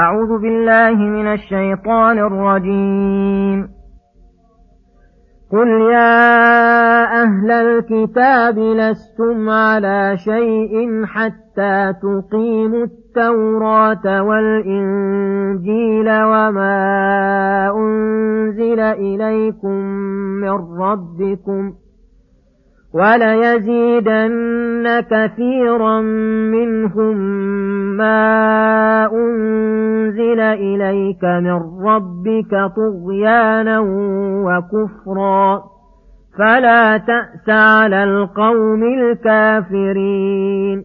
أعوذ بالله من الشيطان الرجيم. قل يا أهل الكتاب لستم على شيء حتى تقيموا التوراة والإنجيل وما أنزل إليكم من ربكم ۖ وليزيدن كثيرا منهم ما أنزل إليك من ربك طغيانا وكفرا. فلا تأس على القوم الكافرين.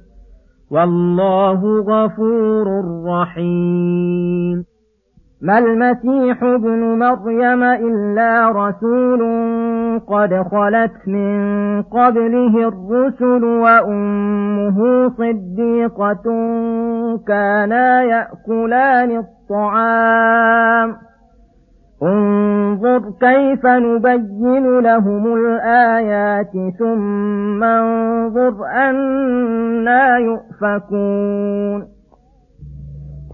والله غفور رحيم. ما المسيح ابن مريم إلا رسول قد خلت من قبله الرسل وأمه صديقة كانا يأكلان الطعام. انظر كيف نبين لهم الآيات ثم انظر أنا يؤفكون.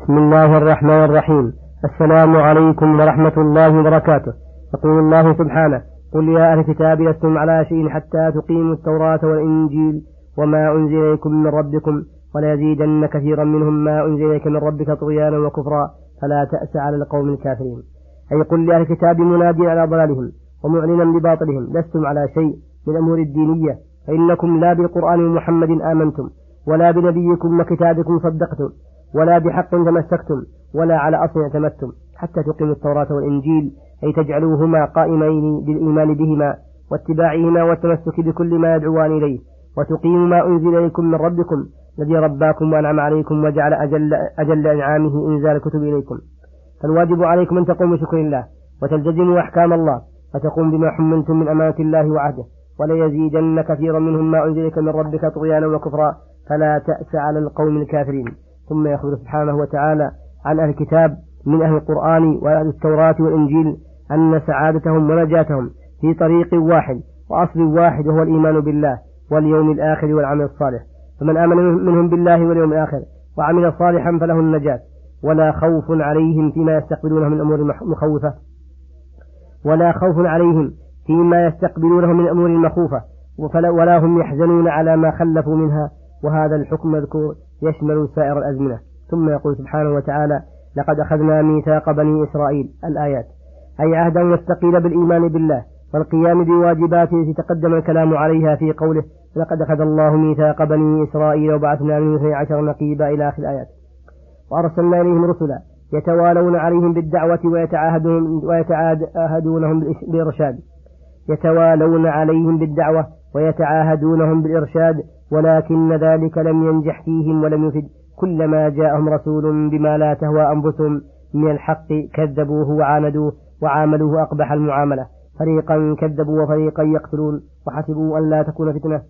بسم الله الرحمن الرحيم. السلام عليكم ورحمة الله وبركاته. يقول الله سبحانه قل يا أهل الكتاب لستم على شيء حتى تقيموا التوراة والإنجيل وما أنزل إليكم من ربكم وليزيدن كثيرا منهم ما أنزل إليك من ربك طغيانا وكفرا. فلا تأس على القوم الكافرين. أي قل لأهل الكتاب مناديا على ضلالهم ومعلنا بباطلهم لستم على شيء من الأمور الدينية فإنكم لا بالقرآن ومحمد آمنتم ولا بنبيكم وكتابكم صدقتم ولا بحق تمسكتم ولا على أصل اعتمدتم حتى تقيموا التوراة والإنجيل أي تجعلوهما قائمين بالإيمان بهما واتباعهما والتمسك بكل ما يدعوان إليه وتقيموا ما أنزل إليكم من ربكم الذي رباكم وأنعم عليكم وجعل أجل, أجل إنعامه إنزال الكتب إليكم. فالواجب عليكم أن تقوموا بشكر الله وتلتزموا أحكام الله فتقوم بما حملتم من أمانة الله وعهده وليزيدن كثيرا منهم ما أنزلك من ربك طغيانا وكفرا فلا تأس على القوم الكافرين. ثم يخبر سبحانه وتعالى عن أهل الكتاب من أهل القرآن وأهل التوراة والإنجيل أن سعادتهم ونجاتهم في طريق واحد وأصل واحد وهو الإيمان بالله واليوم الآخر والعمل الصالح. فمن آمن منهم بالله واليوم الآخر وعمل صالحا فله النجاة. ولا خوف عليهم فيما يستقبلونه من أمور مخوفة. ولا خوف عليهم فيما يستقبلونه من أمور مخوفة ولا هم يحزنون على ما خلفوا منها. وهذا الحكم مذكور يشمل سائر الأزمنة. ثم يقول سبحانه وتعالى لقد أخذنا ميثاق بني إسرائيل. الآيات. أي عهدا مستقيل بالإيمان بالله والقيام بواجباته التي تقدم الكلام عليها في قوله لقد أخذ الله ميثاق بني إسرائيل وبعثنا من اثني عشر نقيبا. إلى آخر الآيات. وأرسلنا إليهم رسلا يتوالون عليهم بالدعوة ويتعاهدون ويتعاهدونهم بالإرشاد. يتوالون عليهم بالدعوة ويتعاهدونهم بالإرشاد ولكن ذلك لم ينجح فيهم ولم يفد. كلما جاءهم رسول بما لا تهوى أنفسهم من الحق كذبوه وعاندوه وعاملوه أقبح المعاملة. فريقا كذبوا وفريقا يقتلون وحسبوا أن لا تكون فتنة.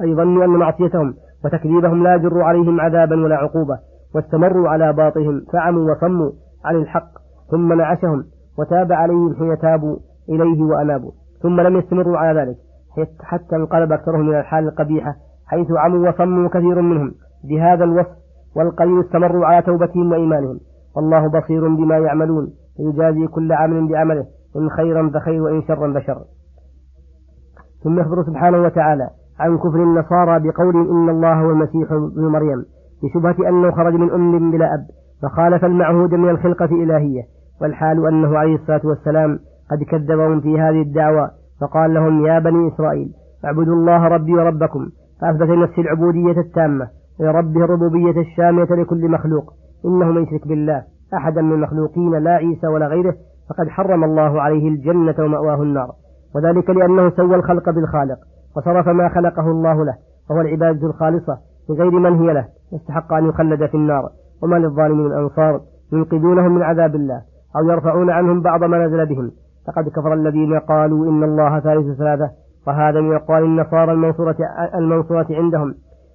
أي ظنوا أن معصيتهم وتكذيبهم لا يجر عليهم عذابا ولا عقوبة. واستمروا على باطهم فعموا وصموا عن الحق ثم نعشهم وتاب عليهم حين تابوا إليه وأنابوا. ثم لم يستمروا على ذلك حتى انقلب أكثرهم إلى الحال القبيحة حيث عموا وصموا كثير منهم. بهذا الوصف والقليل استمروا على توبتهم وإيمانهم. والله بصير بما يعملون فيجازي كل عامل بعمله إن خيرا فخير وإن شرا فشر. ثم يخبر سبحانه وتعالى عن كفر النصارى بقول إن الله هو المسيح ابن مريم. بشبهة أنه خرج من أم بلا أب فخالف المعهود من الخلقة الإلهية والحال أنه عليه الصلاة والسلام قد كذبهم في هذه الدعوة فقال لهم يا بني إسرائيل اعبدوا الله ربي وربكم فأثبت لنفسه العبودية التامة ولربه الربوبية الشاملة لكل مخلوق إنه من يشرك بالله أحدا من المخلوقين لا عيسى ولا غيره فقد حرم الله عليه الجنة ومأواه النار وذلك لأنه سوى الخلق بالخالق وصرف ما خلقه الله له وهو العبادة الخالصة بغير من هي له. يستحق أن يخلد في النار. وما للظالمين من أنصار ينقذونهم من عذاب الله أو يرفعون عنهم بعض ما نزل بهم. فقد كفر الذين قالوا إن الله ثالث ثلاثة وهذا من أقوال النصارى المنصورة, المنصورة عندهم.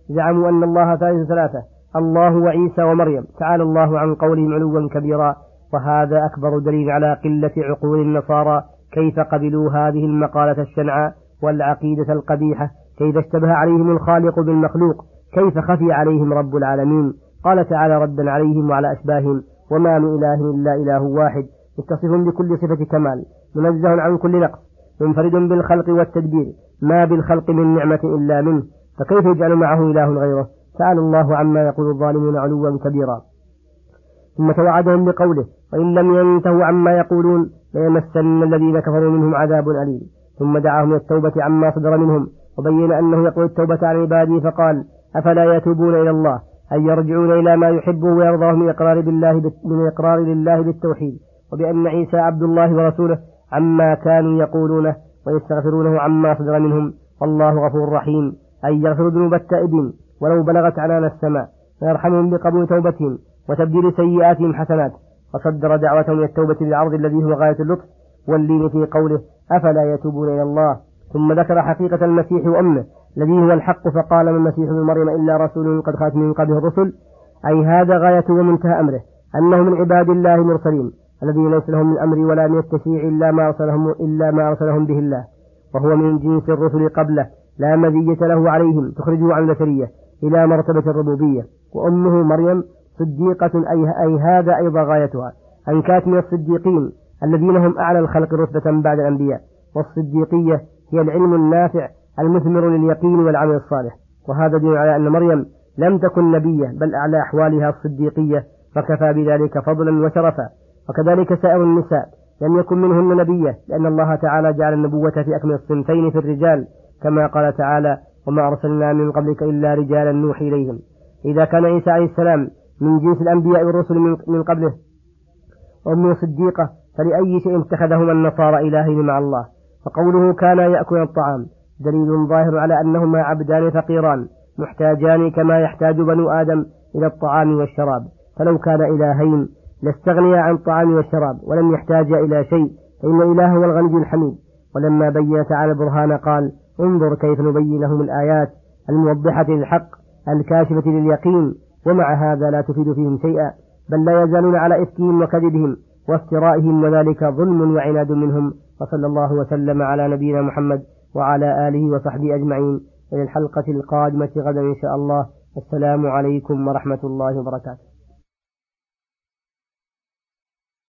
زعموا أن الله ثالث ثلاثة الله وعيسى ومريم. تعالى الله عن قولهم علوا كبيرا. وهذا أكبر دليل على قلة عقول النصارى كيف قبلوا هذه المقالة الشنعاء والعقيدة القبيحة كيف اشتبه عليهم الخالق بالمخلوق. كيف خفي عليهم رب العالمين؟ قال تعالى ردا عليهم وعلى أشباههم وما من إله إلا إله واحد متصف بكل صفة كمال منزه عن كل نقص منفرد بالخلق والتدبير ما بالخلق من نعمة إلا منه فكيف يجعل معه إله غيره؟ تعالى الله عما يقول الظالمون علوا كبيرا. ثم توعدهم بقوله وإن لم ينتهوا عما يقولون ليمسن الذين كفروا منهم عذاب أليم. ثم دعاهم التوبة عما صدر منهم وبين أنه يقول التوبة عن عباده فقال أفلا يتوبون إلى الله؟ أن يرجعون إلى ما يحبه ويرضاه من إقرار بالله من الإقرار لله بالتوحيد. وبأن عيسى عبد الله ورسوله عما كانوا يقولونه ويستغفرونه عما صدر منهم. والله غفور رحيم. أي يغفر ذنوب التائبين ولو بلغت عنان السماء. ويرحمهم بقبول توبتهم وتبديل سيئاتهم حسنات. وصدر دعوتهم إلى التوبة بالعرض الذي هو غاية اللطف واللين في قوله أفلا يتوبون إلى الله؟ ثم ذكر حقيقة المسيح وأمه الذي هو الحق فقال من المسيح ابن مريم إلا رسول قد خات من قبله الرسل. أي هذا غاية ومنتهى أمره أنه من عباد الله المرسلين الذين ليس لهم من الأمر ولا من التشريع إلا ما أرسلهم إلا ما أرسلهم به الله. وهو من جنس الرسل قبله لا مزية له عليهم تخرجه عن البشرية إلى مرتبة الربوبية. وأمه مريم صديقة أي, أي هذا أيضا غايتها. أن كانت من الصديقين الذين هم أعلى الخلق رتبة بعد الأنبياء. والصديقية هي العلم النافع المثمر لليقين والعمل الصالح. وهذا دليل على أن مريم لم تكن نبية بل أعلى أحوالها الصديقية فكفى بذلك فضلا وشرفا. وكذلك سائر النساء لم يكن منهن نبية لأن الله تعالى جعل النبوة في أكمل الصنفين في الرجال كما قال تعالى وما أرسلنا من قبلك إلا رجالا نوحي إليهم إذا كان عيسى عليه السلام من جنس الأنبياء والرسل من قبله وأمه صديقة فلأي شيء اتخذهما النصارى إلهين مع الله؟ فقوله كان يأكل الطعام دليل ظاهر على أنهما عبدان فقيران محتاجان كما يحتاج بنو آدم إلى الطعام والشراب. فلو كان إلهين لاستغنيا عن الطعام والشراب ولم يحتاجا إلى شيء فإن الإله هو الغني الحميد. ولما بين تعالى البرهان قال انظر كيف نبين لهم الآيات الموضحة للحق الكاشفة لليقين ومع هذا لا تفيد فيهم شيئا بل لا يزالون على إفكهم وكذبهم وافترائهم وذلك ظلم وعناد منهم. وصلى الله وسلم على نبينا محمد وعلى آله وصحبه أجمعين. إلى الحلقة القادمة غدا إن شاء الله. السلام عليكم ورحمة الله وبركاته.